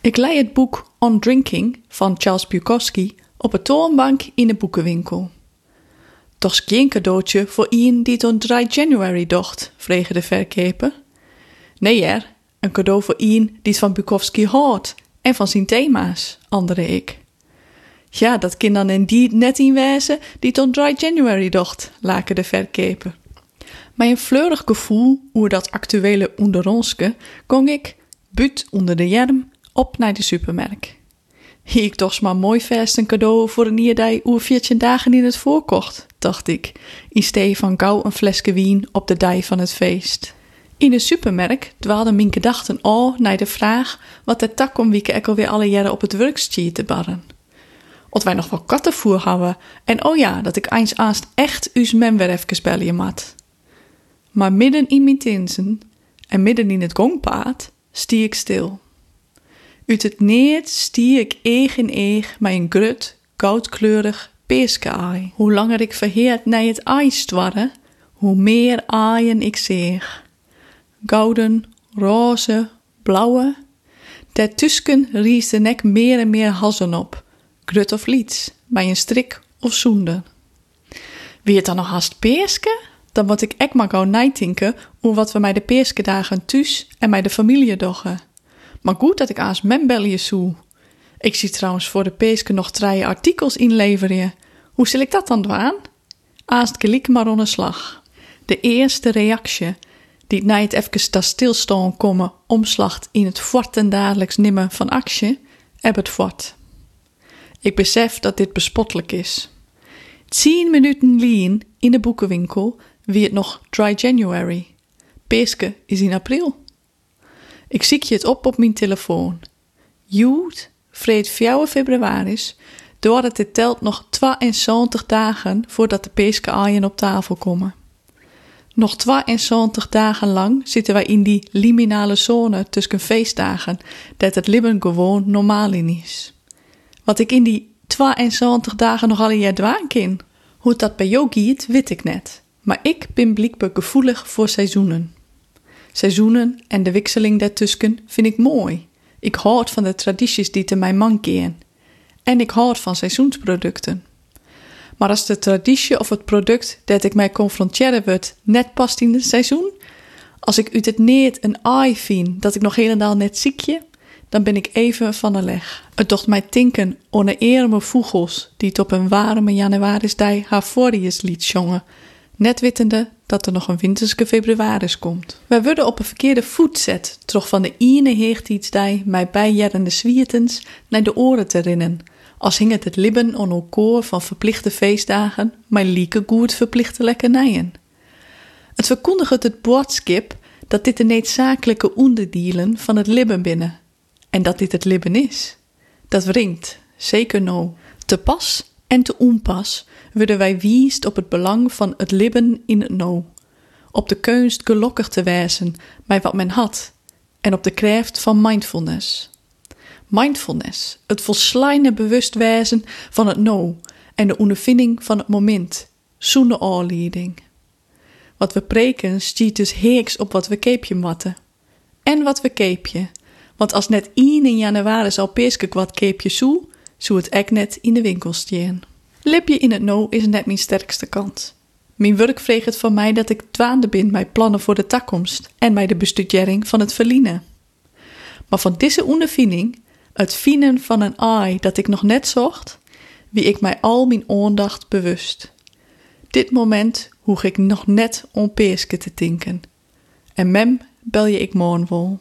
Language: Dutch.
Ik lei het boek On Drinking van Charles Bukowski op een toonbank in de boekenwinkel. Toch geen cadeautje voor iemand die het on 3 January docht, vregen de verkeper. Nee, er, een cadeau voor iemand die het van Bukowski houdt en van zijn thema's, andere ik. Ja, dat kind dan in die net in wijze die het on 3 January docht, laken de verkeper. Met een fleurig gevoel over dat actuele onderonske kon ik, buut onder de jerm, op naar de supermarkt. Hier ik toch maar mooi vast een cadeau voor een ierdij oer 14 dagen in het voorkocht, dacht ik, in steed van gauw een flesje wien op de dij van het feest. In de supermarkt dwaalden mijn gedachten al naar de vraag wat de tak om wieke ik alweer alle jaren op het werkstier te barren. Of wij nog wel kattenvoer hadden en oh ja, dat ik eens aanst echt us mem weer even mat. Maar midden in mijn tinsen en midden in het gongpaad stie ik stil. Uit het neert stie ik eeg in eeg een grut, koudkleurig peeske Hoe langer ik verheerd naar het ijs warre, hoe meer aaien ik zeeg. Gouden, roze, blauwe. Daartussen ries de nek meer en meer hazen op, grut of liets, bij een strik of zoende. Wie het dan nog haast peeske? Dan moet ik ek maar gauw nijtinken hoe wat we mij de peeske dagen thuis en mij de familie doggen. Maar goed dat ik aas men bellen zoe. Ik zie trouwens voor de peeske nog drie artikels inleveren. Hoe zal ik dat dan doen? Aast gelijk maar slag. De eerste reactie, die na het even ta stilstaan komen, omslacht in het fort en dagelijks nimmen van actie, heb het fort. Ik besef dat dit bespottelijk is. Tien minuten lien in de boekenwinkel wie het nog Dry January. Peeske is in april. Ik zie je het op op mijn telefoon. Joet, vreed 4 februari, doordat het telt nog 72 dagen voordat de peeskaaien op tafel komen. Nog 72 dagen lang zitten wij in die liminale zone tussen feestdagen, dat het leven gewoon normaal in is. Wat ik in die 72 dagen nog al een jaar dwaan kan. Hoe dat bij jou gaat, weet ik net. Maar ik ben blijkbaar gevoelig voor seizoenen. Seizoenen en de wisseling daartussen vind ik mooi. Ik houd van de tradities die te mijn man keren. En ik houd van seizoensproducten. Maar als de traditie of het product dat ik mij confronteren wordt net past in het seizoen, als ik uit het neet een ai vind dat ik nog helemaal net ziekje, dan ben ik even van de leg. Het docht mij tinken onder eerme vogels die het op een warme januarisdij haar liet jongen, net wittende dat er nog een winterske februaris komt. Wij worden op een verkeerde voet zet, toch van de ene heertijdsdij mij bijjerende zwiertens naar de oren te rinnen, als hing het het libben on koor van verplichte feestdagen, mijn lieke goed verplichte lekkernijen. Het verkondigt het boodschap dat dit de noodzakelijke onderdelen van het libben binnen, en dat dit het libben is. Dat wringt, zeker no. Te pas en te onpas worden wij wiest op het belang van het libben in het no. Op de kunst gelukkig te wijzen bij wat men had en op de kracht van mindfulness. Mindfulness, het volslijne bewustwijzen van het no en de ondervinding van het moment, zonder aanleiding. Wat we preken stiet dus heeks op wat we keepje matten. En wat we keepje, want als net 1 in januari al peeske wat keepje zoe, zou het ek net in de winkel stien. Lipje in het no is net mijn sterkste kant. Mijn werk vreeg het van mij dat ik dwaande bin mijn plannen voor de takkomst en bij de bestudering van het verliezen. Maar van deze ondervinding, het vinden van een ai dat ik nog net zocht, wie ik mij al mijn aandacht bewust. Dit moment hoeg ik nog net om peeske te tinken. En mem bel je ik morgen.